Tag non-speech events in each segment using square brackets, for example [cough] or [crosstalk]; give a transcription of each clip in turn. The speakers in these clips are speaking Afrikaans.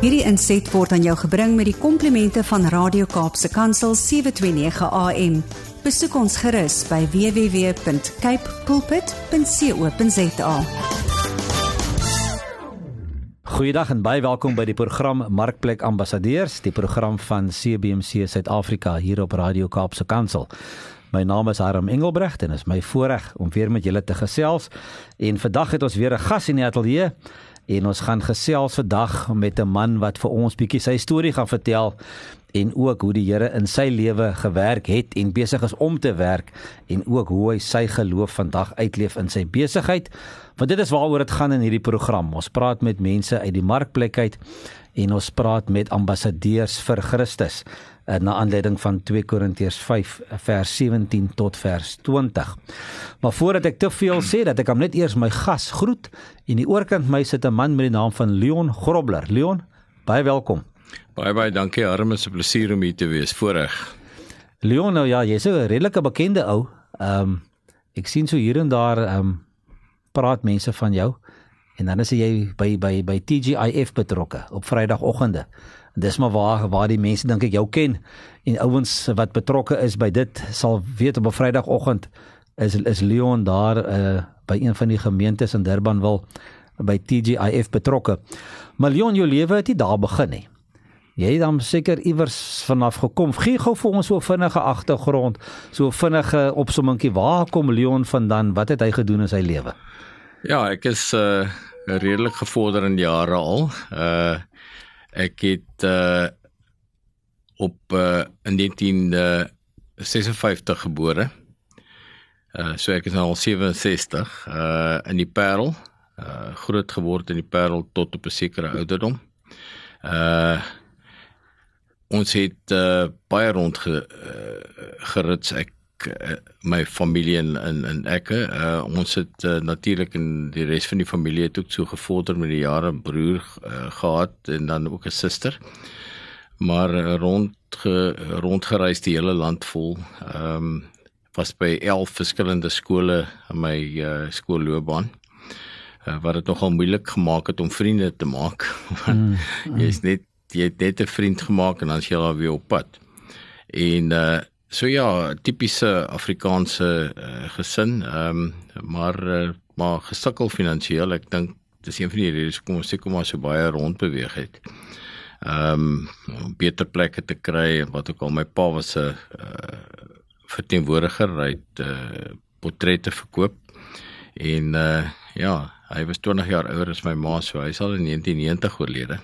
Hierdie inset word aan jou gebring met die komplimente van Radio Kaapse Kansel 729 AM. Besoek ons gerus by www.cape pulpit.co.za. Goeiedag en baie welkom by die program Markplek Ambassadeurs, die program van CBC Suid-Afrika hier op Radio Kaapse Kansel. My naam is Harm Engelbrecht en is my voorreg om weer met julle te gesels. En vandag het ons weer 'n gas in die ateljee en ons gaan gesels vandag met 'n man wat vir ons bietjie sy storie gaan vertel en ook hoe die Here in sy lewe gewerk het en besig is om te werk en ook hoe hy sy geloof vandag uitleef in sy besigheid. Want dit is waaroor dit gaan in hierdie program. Ons praat met mense uit die markplek uit en ons praat met ambassadeurs vir Christus uh, na aanleiding van 2 Korintiërs 5 vers 17 tot vers 20. Maar voordat ek te veel sê dat ek hom net eers my gas groet en die oorkant my sit 'n man met die naam van Leon Grobler. Leon, baie welkom. Baie baie dankie. Arme is 'n plesier om hier te wees. Voorreg. Leon, nou ja, jy's 'n redelike bekende ou. Ehm um, ek sien so hier en daar ehm um, praat mense van jou en dan is jy by by by TGIF betrokke op Vrydagoggende. Dis maar waar waar die mense dink ek jou ken en ouens wat betrokke is by dit sal weet op 'n Vrydagoggend is is Leon daar uh, by een van die gemeentes in Durbanville by TGIF betrokke. Maar Leon, jou lewe het nie daar begin nie. Jy het dan seker iewers vanaf gekom. Gee gou vir ons so 'n vinnige agtergrond, so 'n vinnige opsommingkie. Waar kom Leon vandaan? Wat het hy gedoen in sy lewe? Ja, ek is uh redelik gevorder in jare al. Uh Ek het uh op uh in 1956 gebore. Uh so ek is nou al 67 uh in die Parel. Uh groot geword in die Parel tot op 'n sekere ouderdom. Uh ons het uh baie rond ge, uh, gerits ek my familie in in in ek uh, ons het uh, natuurlik in die res van die familie het ook so gevorder met die jare broer uh, gehad en dan ook 'n suster. Maar uh, rond ge, rondgereis die hele land vol. Ehm um, was by 11 verskillende skole in my uh, skoolloopbaan uh, wat dit nogal moeilik gemaak het om vriende te maak. [laughs] Want mm, mm. jy's net jy het net 'n vriend gemaak en dan is jy al weer op pad. En uh, So ja, tipiese Afrikaanse uh, gesin, ehm um, maar uh, maar gesukkel finansiëel. Ek dink dis een van die redes hoekom ons seker maar so baie rond beweeg het. Ehm um, beter plekke te kry en wat ook al my pa was 'n uh, verteenwoordiger uit uh, portrette verkoop. En uh, ja, hy was 20 jaar ouer as my ma, so hy sal in 1990 oorlede.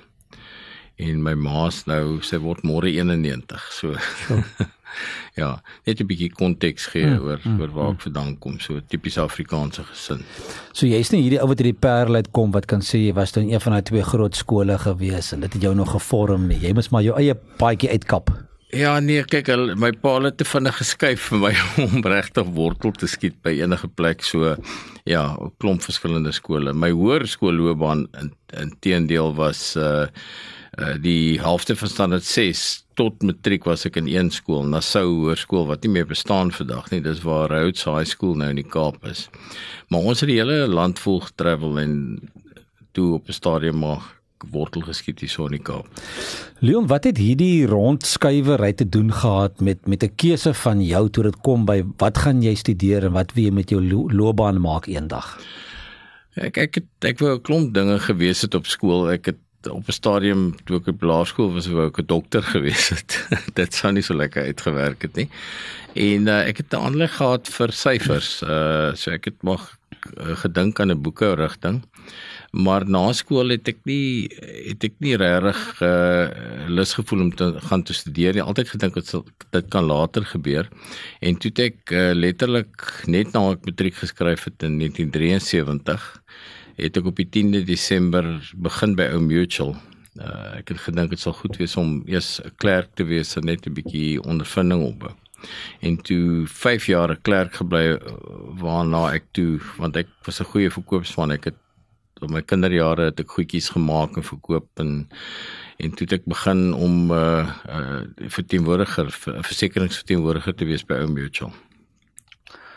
En my ma's nou, sy word môre 91. So [laughs] ja, net 'n bietjie konteks gee mm, oor mm, oor waar ek mm. vandaan kom, so 'n tipiese Afrikaanse gesin. So jy's nie hierdie ou wat hierdie Parel uit kom wat kan sê jy was dan een van daai twee groot skole gewees en dit het jou nog gevorm nie. Jy moet maar jou eie paadjie uitkap. Ja nee, kyk, my pa het te vinnig geskuif vir my [laughs] om regtig wortel te skiet by enige plek so ja, 'n klomp verskillende skole. My hoërskoolloopbaan in inteendeel was uh uh die helfte van standaard 6 tot matriek was ek in een skool, Nassau Hoërskool wat nie meer bestaan vandag nie. Dis waar Rhodes High School nou in die Kaap is. Maar ons het die hele land vol getravel en toe op 'n stadium maar wortel geskiet hier so in die Kaap. Leon, wat het hierdie rondskuiwery te doen gehad met met 'n keuse van jou toe dit kom by wat gaan jy studeer en wat wil jy met jou lo loopbaan maak eendag? Ek ek het ek wou 'n klomp dinge gewees het op skool. Ek het op 'n stadium toe ek op laerskool was, wou ek 'n dokter [laughs] gewees het. Dit sou nie so lekker uitgewerk het nie. En uh, ek het 'n aanleg gehad vir syfers. Uh so ek het mag uh, gedink aan 'n boeke rigting. Maar na skool het ek nie het ek nie regtig uh lus gevoel om te gaan te studeer nie. Altyd gedink dit sal dit kan later gebeur. En toe het ek uh, letterlik net na ek matriek geskryf het in 1973 het ek op die 10de Desember begin by Ou Mutual. Uh, ek het gedink dit sal goed wees om eers 'n klerk te wees en net 'n bietjie ondervinding op. En toe 5 jaar 'n klerk gebly waarna ek toe want ek was 'n goeie verkoopsman. Ek het op my kinderjare het ek goedjies gemaak en verkoop en en toe het ek begin om 'n uh, uh, verteenwoordiger, versekeringsverteenwoordiger te wees by Ou Mutual.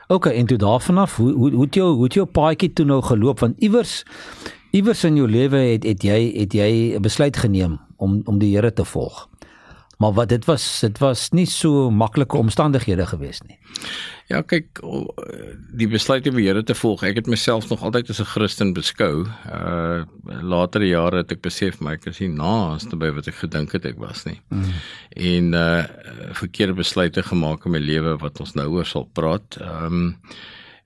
OK, en toe daarvan af, hoe hoe hoe het jou hoe het jou paadjie toe nou geloop want iewers Iewers in jou lewe het het jy het jy 'n besluit geneem om om die Here te volg. Maar wat dit was dit was nie so maklike omstandighede gewees nie. Ja, kyk, die besluit om die Here te volg. Ek het myself nog altyd as 'n Christen beskou. Uh latere jare het ek besef my ek is nie naaste by wat ek gedink het ek was nie. Mm. En uh verkeerde besluite gemaak in my lewe wat ons nou oor sal praat. Ehm um,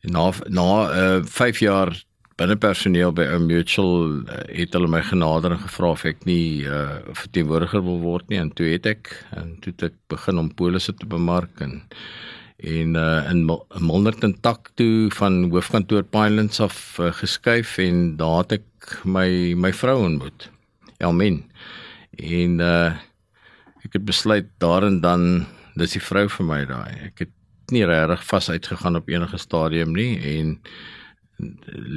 na na uh 5 jaar binne personeel by ou Mutual uh, het hulle my genader en gevra of ek nie uh verteenwoordiger wil word nie en toe het ek en toe het ek begin om polisse te bemark en en uh in Milnerton tak toe van hoofkantoor Pinelands af uh, geskuif en daar het ek my my vrou ontmoet. Elmen. En uh ek het besluit daar en dan dis die vrou vir my daai. Ek het nie regtig vas uitgegaan op enige stadium nie en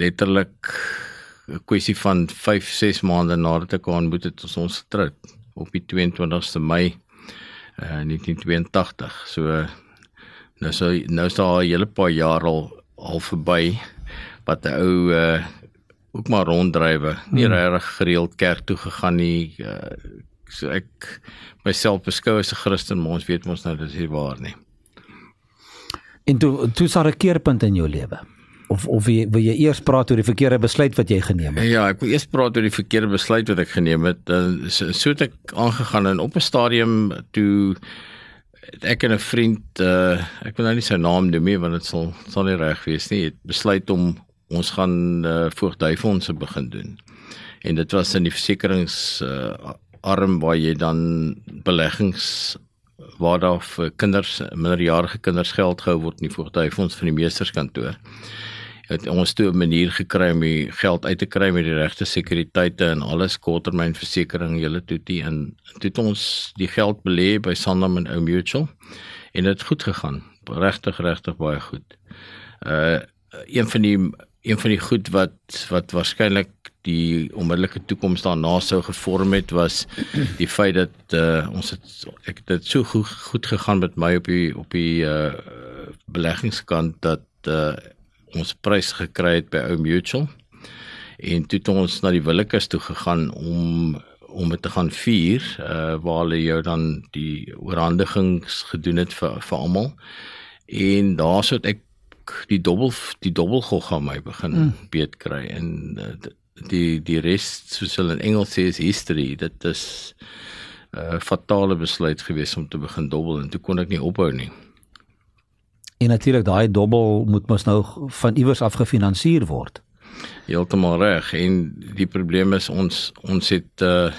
letterlik 'n kwessie van 5, 6 maande nadat ek haar ontmoet het, ons ons getroud op die 22ste Mei uh, 1982. So nou so nou is daar 'n hele paar jaar al al verby wat 'n ou uh, ook maar ronddrywe, nie hmm. regtig gereeld kerk toe gegaan nie. Uh, so ek myself beskou as 'n Christen, maar ons weet mos nou dis nie waar nie. En toe toe sar 'n keerpunt in jou lewe of of wil jy, wil jy eers praat oor die verkeerde besluit wat jy geneem het? Ja, ek wil eers praat oor die verkeerde besluit wat ek geneem het. Dan so, so het ek aangegaan en op 'n stadium toe ek en 'n vriend uh ek wil nou nie sy naam noem nie want dit sal sal nie reg wees nie. Het besluit om ons gaan uh voogdyfondse begin doen. En dit was in die versekerings uh arm waar jy dan beleggings waar daar vir kinders minderjarige kinders geld gehou word in die voogdyfonds van die meesterskantoor het ons toe 'n manier gekry om die geld uit te kry met die regte sekuriteite en alles korttermynversekering julle toe die en toe het ons die geld belê by Sanlam en Ou Mutual en dit het goed gegaan regtig regtig baie goed. Uh een van die een van die goed wat wat waarskynlik die onmiddellike toekoms daarna sou gevorm het was die feit dat uh ons het ek dit so goed goed gegaan met my op die op die uh beleggingskant dat uh ons prys gekry het by Ou Mutual. En toe het ons na die Willekeus toe gegaan om om dit te gaan vier, uh waar hulle jou dan die oorhandigings gedoen het vir vir almal. En daarsoos ek die dubbel die dubbelgogga my begin mm. beet kry en uh, die die res soos hulle in Engels sê is history. Dit is 'n uh, fatale besluit gewees om te begin dubbel en toe kon ek nie ophou nie. En natuurlik daai dobbel moet mos nou van iewers af gefinansier word. Heeltemal reg en die probleem is ons ons het uh,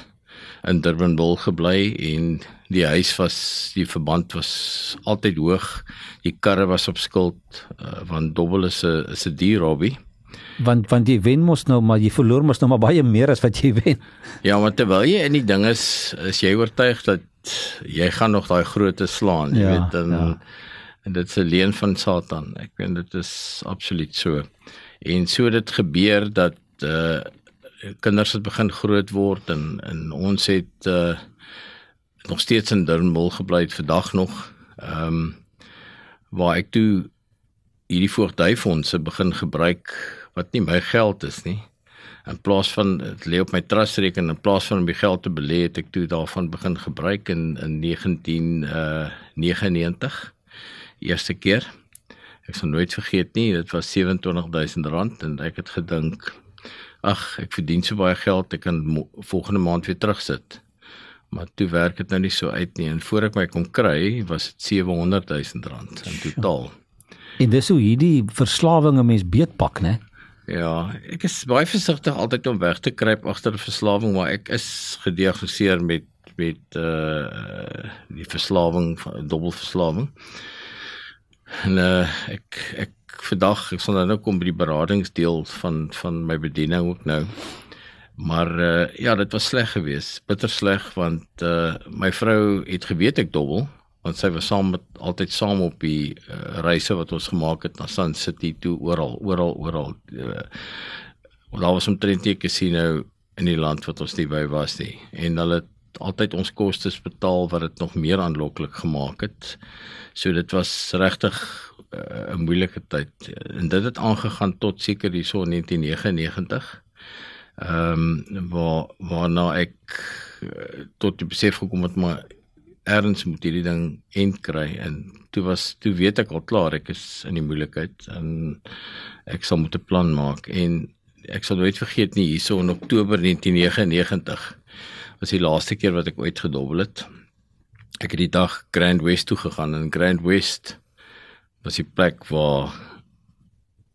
in Durbanville gebly en die huis was die verband was altyd hoog. Die karre was op skuld uh, want dobbel is 'n is 'n duur hobby. Want want jy wen mos nou maar jy verloor mos nou maar baie meer as wat jy wen. Ja, want terwyl jy in die ding is, is jy oortuig dat jy gaan nog daai grootte slaan, jy ja, weet dan ja en dit 'n leen van Satan. Ek weet dit is absoluut so. En so dit gebeur dat uh kinders het begin groot word en en ons het uh nog steeds in Durbanville gebly het vandag nog. Ehm um, waar ek toe hierdie voogdyfondse begin gebruik wat nie my geld is nie. In plaas van dit lê op my trustrekening in plaas van om die geld te belê het ek toe daarvan begin gebruik in in 19 uh 99 eerste keer. Ek sal nooit vergeet nie, dit was R27000 en ek het gedink ag, ek verdien so baie geld, ek kan volgende maand weer terugsit. Maar toe werk dit nou nie so uit nie en voor ek my kon kry, was dit R700000 in totaal. En dis hoe hierdie verslawing 'n mens beetpak, né? Ja, ek is baie versigtig altyd om weg te kruip agter 'n verslawing, maar ek is gediagnoseer met met uh die verslawing, dubbelverslawing. En uh, ek ek vandag ek sal nou, kom by die beradingsdeel van van my bediening ook nou. Maar uh, ja, dit was sleg geweest, bitter sleg want uh, my vrou het geweet ek dobbel want sy was saam met altyd saam op die uh, reise wat ons gemaak het na Sun City toe oral oral oral. Uh, daar was omtrent 'n casino in die land wat ons nie by was nie en hulle het altyd ons kostes betaal wat dit nog meer aanloklik gemaak het. So dit was regtig uh, 'n moeilike tyd. En dit het aangegaan tot seker hierso 1999 Ehm um, waar waarna ek uh, tot die besef gekom het maar erns moet hierdie ding end kry. En toe was toe weet ek al klaar ek is in die moeilikheid en ek sal moet 'n plan maak. En ek sal nooit vergeet nie hierso in Oktober 1999 was die laaste keer wat ek ooit gedobbel het. Ek het die dag Grand West toe gegaan en Grand West was die plek waar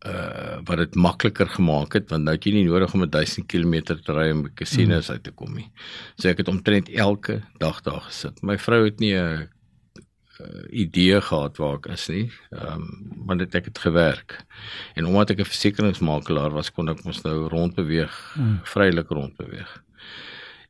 uh wat dit makliker gemaak het want nou het jy nie nodig om 1000 km te ry om by casinos hmm. uit te kom nie. So ek het omtrent elke dag daar gesit. My vrou het nie 'n uh, idee gehad waar ek is nie. Ehm um, want dit ek het gewerk. En omdat ek 'n versekeringsmakelaar was, kon ek mos nou rondbeweeg, hmm. vrylik rondbeweeg.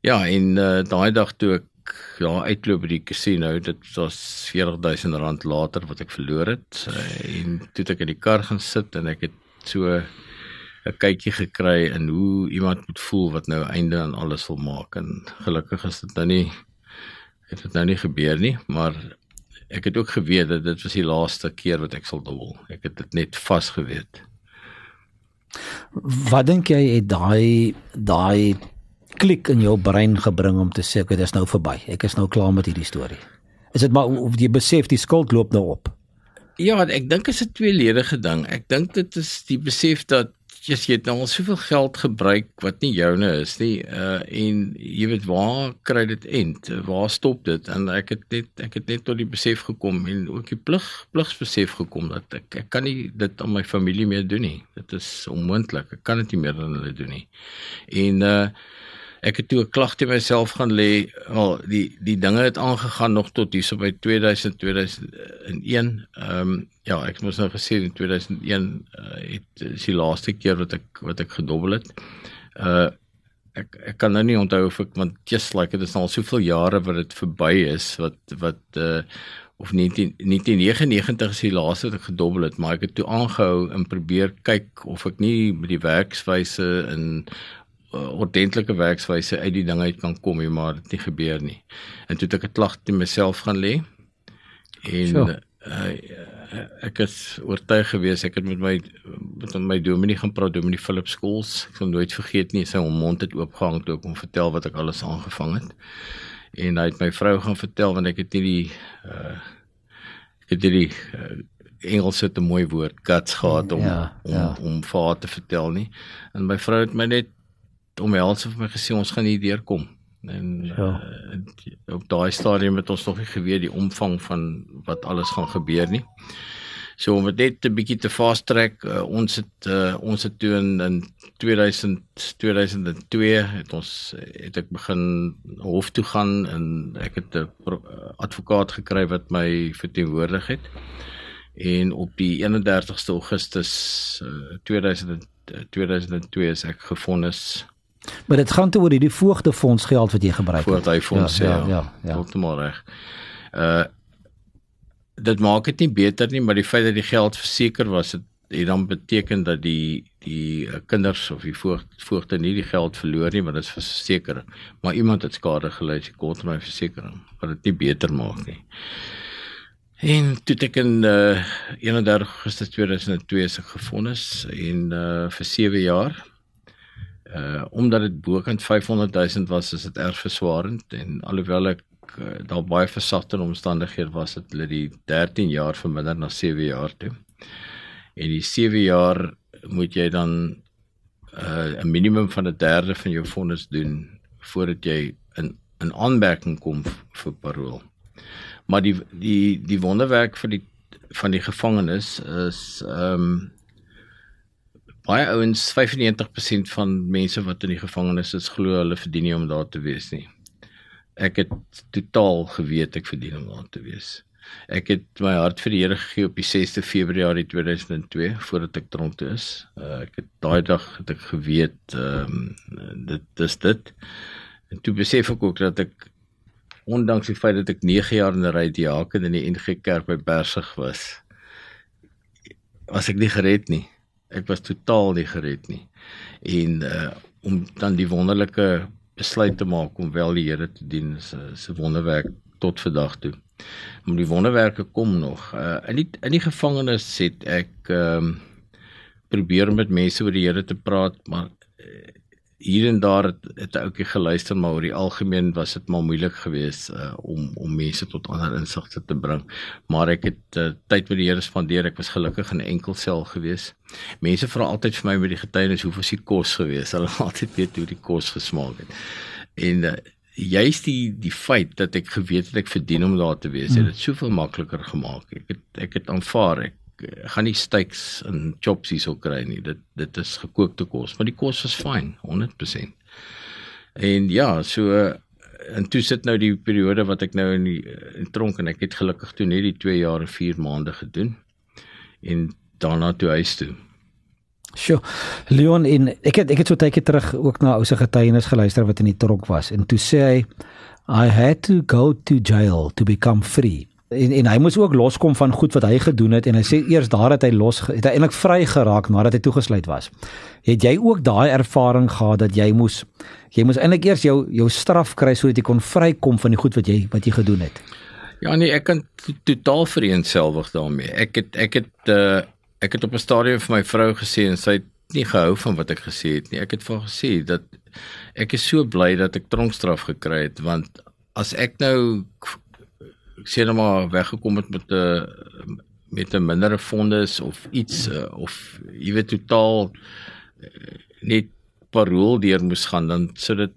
Ja, en uh, daai dag toe ek ja uitloop by die casino dit was 40000 rand later wat ek verloor het. En toe ek in die kar gaan sit en ek het so 'n kykie gekry in hoe iemand moet voel wat nou einde aan alles wil maak. En gelukkig is dit nou nie het dit nou nie gebeur nie maar ek het ook geweet dat dit was die laaste keer wat ek sal dobbel. Ek het dit net vas geweet wat dink jy het daai daai klik in jou brein gebring om te sê ek is nou verby. Ek is nou klaar met hierdie storie. Is dit maar of jy besef die skuld loop nou op? Ja, ek dink dit is 'n tweeledige ding. Ek dink dit is die besef dat jy jy het nou al soveel geld gebruik wat nie joune is nie. Uh en jy weet waar kry dit end? Waar stop dit? En ek het net ek het net tot die besef gekom en ook die plig pligsbesef gekom dat ek ek kan nie dit aan my familie meer doen nie. Dit is onmoontlik. Ek kan dit nie meer aan hulle doen nie. En uh ek het toe 'n klag teen myself gaan lê. Wel, die die dinge het aangegaan nog tot hierso by 2000 2001. Ehm um, ja, ek moes nou gesê in 2001 uh, het is die laaste keer wat ek wat ek gedobbel het. Uh ek ek kan nou nie onthou of ek want just like dit is al soveel jare wat dit verby is wat wat uh of 19 1999 is die laaste wat ek gedobbel het maar ek het toe aangehou en probeer kyk of ek nie met die werkswyse uh, ordentlike werkswyse uit die ding uit kan kom nie, maar dit nie gebeur nie. En toe het ek 'n klag teen myself gaan lê. En sure. uh, ek is oortuig gewees ek het met my met my dominee gaan praat, dominee Philip Schools. Ek sal nooit vergeet nie, sy mond het oopgehang toe ek hom vertel wat ek alles aangevang het. En hy het my vrou gaan vertel want ek het nie die uh, ek het die uh, Engels het 'n mooi woord guts gehad om ja, ja. om om vir haar te vertel nie. En my vrou het my net omhels het my gesê ons gaan hier deurkom. En ja. uh, op daai stadium het ons nog nie geweet die omvang van wat alles gaan gebeur nie. So om dit net 'n bietjie te fast track, uh, ons het uh, ons het toe in, in 2000 2002 het ons het ek begin hof toe gaan en ek het 'n advokaat gekry wat my verteenwoordig het. En op die 31ste Augustus uh, 2000 2002 is ek gefonnis Maar dit gaan toe oor hierdie voogtefonds geld wat jy gebruik het. Voogtefonds ja, ja, ja, ja. ja. Heeltemal reg. Uh dit maak dit nie beter nie, maar die feit dat die geld verseker was, het, het dan beteken dat die die uh, kinders of die voogd voogte nie die geld verloor nie, want dit is verseker. Maar iemand het skade gely, sy kort my versekering, wat dit nie beter maak nie. En toe ek in uh 31 Augustus 2002 se gefonnis en uh vir 7 jaar uh omdat dit bokant 500 000 was, is dit erg verswarend en alhoewel ek uh, daar baie versagte omstandighede was, het hulle die 13 jaar verminder na 7 jaar toe. En die 7 jaar moet jy dan uh 'n minimum van 'n derde van jou fondse doen voordat jy in in aanmerking kom vir parol. Maar die die die wonderwerk vir die van die gevangenes is ehm um, baie ouens 95% van mense wat in die gevangenis is glo hulle verdien nie om daar te wees nie. Ek het totaal geweet ek verdien om daar te wees. Ek het my hart vir die Here gegee op die 6de Februarie 2002 voordat ek tronk toe is. Uh, ek het daai dag het ek geweet ehm um, dit is dit. En toe besef ek ook dat ek ondanks die feit dat ek 9 jaar in 'n ry die haken in die NG Kerk by Bersig was was ek nie gered nie ek was totaal nie gered nie. En uh om dan die wonderlike besluit te maak om wel die Here te dien is 'n se wonderwerk tot vandag toe. Maar die wonderwerke kom nog. Uh in die in die gevangenis het ek ehm um, probeer met mense oor die Here te praat, maar uh, hier en daar het, het 'n ouetjie geluister maar oor die algemeen was dit maar moeilik geweest uh, om om mense tot ander insigte te bring. Maar ek het uh, tyd met die Here spandeer. Ek was gelukkig in enkel sel geweest. Mense vra altyd vir my met die getuienis hoe was die kos geweest? Hulle altyd weet hoe die kos gesmaak het. En uh, juist die die feit dat ek geweet het ek verdien om daar te wees, het dit soveel makliker gemaak. Ek het ek het aanvaar ek gaan nie steaks en chops hierso kry nie. Dit dit is gekookte kos, maar die kos was fyn, 100%. En ja, so en toe sit nou die periode wat ek nou in die in tronk en ek het gelukkig toe net die 2 jaar en 4 maande gedoen en daarna toe huis toe. Sjoe. Leon en ek het ek het so tydjie terug ook na ou se getuienis geluister wat in die tronk was en toe sê hy I had to go to jail to become free en en hy moes ook loskom van goed wat hy gedoen het en hy sê eers daar het hy los het hy eintlik vry geraak nadat hy toegesluit was. Het jy ook daai ervaring gehad dat jy moes jy moes eintlik eers jou jou straf kry sodat jy kon vrykom van die goed wat jy wat jy gedoen het? Ja nee, ek kan totaal vereenselwig daarmee. Ek het ek het uh, ek het op 'n stadium vir my vrou gesê en sy het nie gehou van wat ek gesê het nie. Ek het vir haar gesê dat ek is so bly dat ek tronkstraf gekry het want as ek nou ek sê net maar weggekom het met 'n met 'n mindere fondes of iets uh, of jy weet totaal uh, net parol deur moes gaan dan sou dit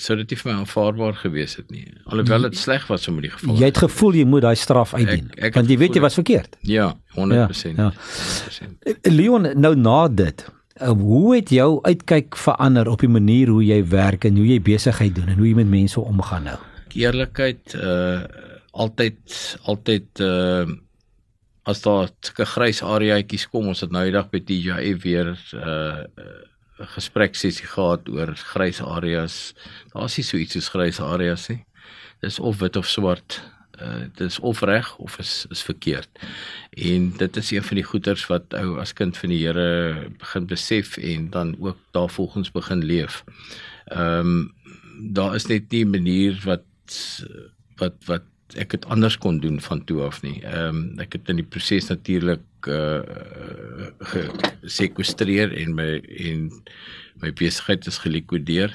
sou dit nie vir my aanvaarbaar gewees het nie. Alhoewel dit sleg was om in die geval. Jy het gevoel jy moet daai straf uitdien ek, ek want jy weet jy was verkeerd. Ja 100% ja, ja. 100%. Leon nou na dit hoe het jou uitkyk verander op die manier hoe jy werk en hoe jy besigheid doen en hoe jy met mense omgaan nou? Eerlikheid uh altyd altyd uh as daar sulke grys areaatjies kom ons het nou die dag by TJF weer uh 'n gespreksessie gehad oor grys areas. Daar's nie so iets soos grys areas nie. Dis of wit of swart. Uh dis of reg of is is verkeerd. En dit is een van die goeters wat ou as kind van die Here begin besef en dan ook daarvolgens begin leef. Ehm um, daar is net nie 'n manier wat wat wat ek het anders kon doen van toe af nie. Ehm um, ek het in die proses natuurlik uh gesekwestreer en my en my besigheid is gelikwideer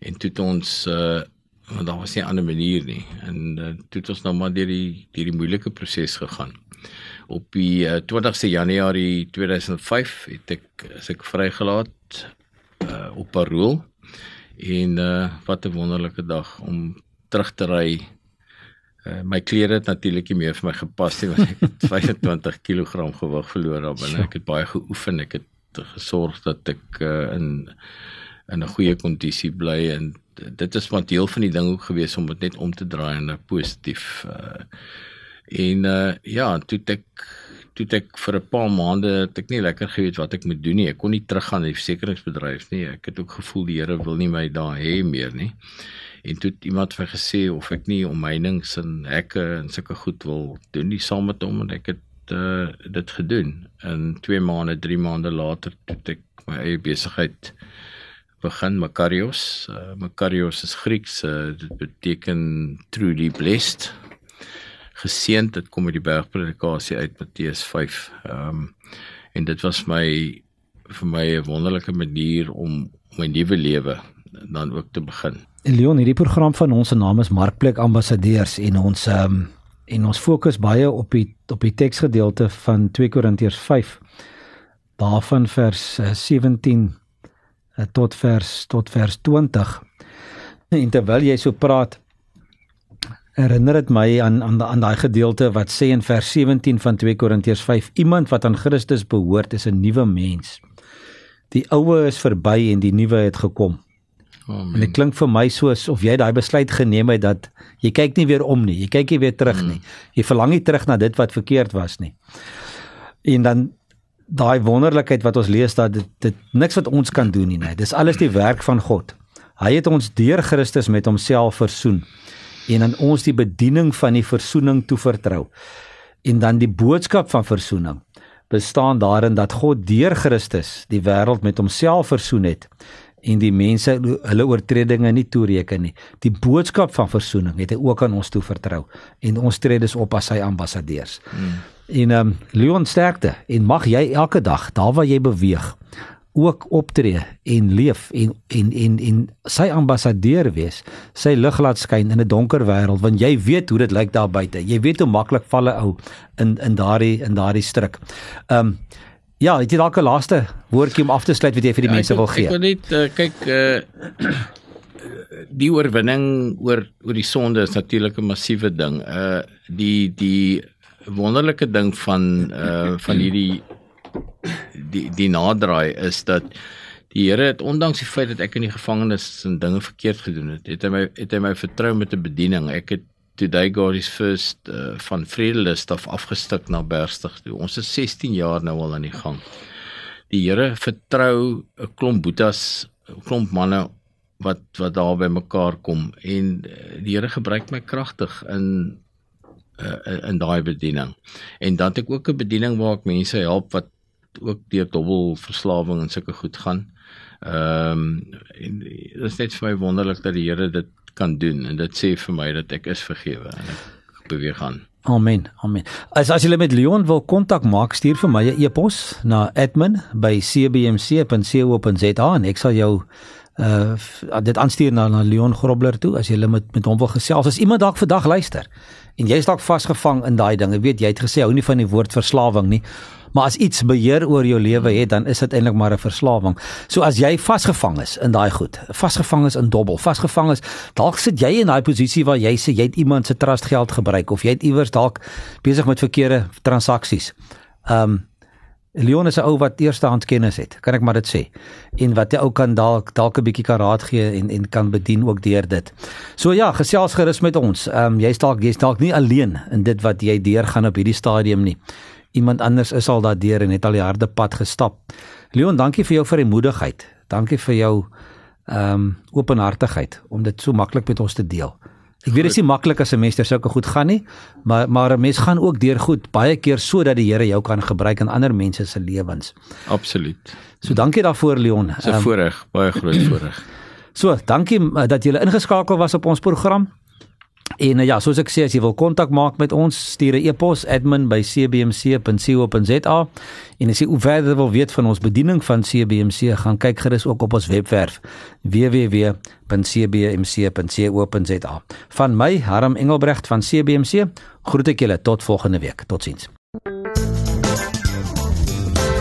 en toe het ons uh want daar was nie 'n ander manier nie en uh, toe het ons nou maar deur die deur die moeilike proses gegaan. Op die uh, 20ste Januarie 2005 het ek as ek vrygelaat uh op parol en uh wat 'n wonderlike dag om terug te ry Uh, my klere het natuurlik nie meer vir my gepas nie want ek het [laughs] 25 kg gewig verloor daar binne. Ek het baie geoefen. Ek het gesorg dat ek uh, in in 'n goeie kondisie bly en dit is maar deel van die ding ook gewees om dit net om te draai en positief uh, en uh, ja, toe ek toe ek vir 'n paar maande het ek nie lekker geweet wat ek moet doen nie. Ek kon nie teruggaan na die versekeringsbedryf nie. Ek het ook gevoel die Here wil nie my daar hê meer nie en toe het iemand vir gesê of ek nie omheinings en hekke en sulke goed wil doen nie saam met hom en ek het uh, dit gedoen. In 2 maande 3 maande later het ek my eie besigheid begin Makarios. Uh, Makarios is Grieks uh, dit beteken truly blessed. Geseënd dit kom uit die bergpredikasie uit Matteus 5 ehm um, en dit was my vir my 'n wonderlike manier om my nuwe lewe dan ook te begin Leon, hierdie program van ons se naam is Markplek Ambassadeurs en ons um, en ons fokus baie op die op die teksgedeelte van 2 Korintiërs 5 daarvan vers 17 uh, eh, tot vers tot vers 20. En terwyl jy so praat herinner dit my aan aan aan daai gedeelte wat sê in vers 17 van 2 Korintiërs 5 iemand wat aan Christus behoort is 'n nuwe mens. Die ou is verby en die nuwe het gekom. Amen. En dit klink vir my soos of jy daai besluit geneem het dat jy kyk nie weer om nie, jy kyk nie weer terug nie. Mm. Jy verlang nie terug na dit wat verkeerd was nie. En dan daai wonderlikheid wat ons lees dat dit, dit niks wat ons kan doen nie, nee. Dis alles die werk van God. Hy het ons deur Christus met homself versoen en aan ons die bediening van die versoening toevertrou. En dan die boodskap van versoening bestaan daarin dat God deur Christus die wêreld met homself versoen het en die mense hulle oortredinge nie toereken nie. Die boodskap van verzoening het hy ook aan ons toe vertrou en ons tree dus op as sy ambassadeurs. Hmm. En ehm um, Leon sterkte en mag jy elke dag daar waar jy beweeg ook optree en leef en en en en sy ambassadeur wees. Sy lig laat skyn in 'n donker wêreld want jy weet hoe dit lyk daar buite. Jy weet hoe maklik val 'n ou in in daardie in daardie struik. Ehm um, ja, het jy dalk 'n laaste woordjie om af te sluit wat jy vir die ja, mense wil gee? Ek wil net uh, kyk uh [clears throat] die oorwinning oor oor die sonde is natuurlik 'n massiewe ding. Uh die die wonderlike ding van uh van hierdie die die naderdraai is dat die Here het ondanks die feit dat ek in die gevangenis en dinge verkeerd gedoen het, het hy my het hy my vertrou met 'n bediening. Ek het today God is first uh, van Vredelust af afgestuk na Bergstig toe. Ons is 16 jaar nou al aan die gang. Die Here vertrou 'n klomp boetas, 'n klomp manne wat wat daar by mekaar kom en uh, die Here gebruik my kragtig in uh, in daai bediening. En dan het ek ook 'n bediening waar ek mense help wat ook deur dobbelverslawing en sulke goed gaan. Ehm um, dit is net vir my wonderlik dat die Here dit kan doen en dit sê vir my dat ek is vergewe en ek beweeg aan. Amen. Amen. As as jy met Leon wil kontak maak, stuur vir my 'n e-pos na admin@cbmc.co.za en ek sal jou uh dit aanstuur na na Leon Grobler toe as jy met met hom wil gesels. As iemand dalk vandag luister en jy's dalk vasgevang in daai dinge, weet jy het gesê hou nie van die woord verslawing nie. Maar as iets beheer oor jou lewe het, dan is dit eintlik maar 'n verslawing. So as jy vasgevang is in daai goed, vasgevang is in dobbel, vasgevang is, dalk sit jy in daai posisie waar jy sê jy het iemand se trust geld gebruik of jy het iewers dalk besig met verkeerde transaksies. Ehm um, Leon is 'n ou wat eerstehands kennis het, kan ek maar dit sê. En wat jy ook kan dalk dalk 'n bietjie kan raad gee en en kan bedien ook deur dit. So ja, gesels gerus met ons. Ehm um, jy's dalk jy's dalk nie alleen in dit wat jy deurgaan op hierdie stadium nie iemand anders is al daardeur en het al die harde pad gestap. Leon, dankie vir jou vrymoedigheid. Dankie vir jou ehm um, openhartigheid om dit so maklik met ons te deel. Ek weet dit is nie maklik as 'n mens deur sulke goed gaan nie, maar maar 'n mens gaan ook deur goed baie keer sodat die Here jou kan gebruik in ander mense se lewens. Absoluut. So dankie daarvoor Leon. Dis 'n um, voorreg, baie groot voorreg. [clears throat] So, dankie uh, dat jy ingeskakel was op ons program. En uh, ja, soos ek sê as jy wil kontak maak met ons, stuur 'n e-pos admin@cbmc.co.za en as jy verder wil weet van ons bediening van CBMC, gaan kyk gerus ook op ons webwerf www.cbmc.co.za. Van my, Harm Engelbrecht van CBMC, groet ek julle tot volgende week. Totsiens.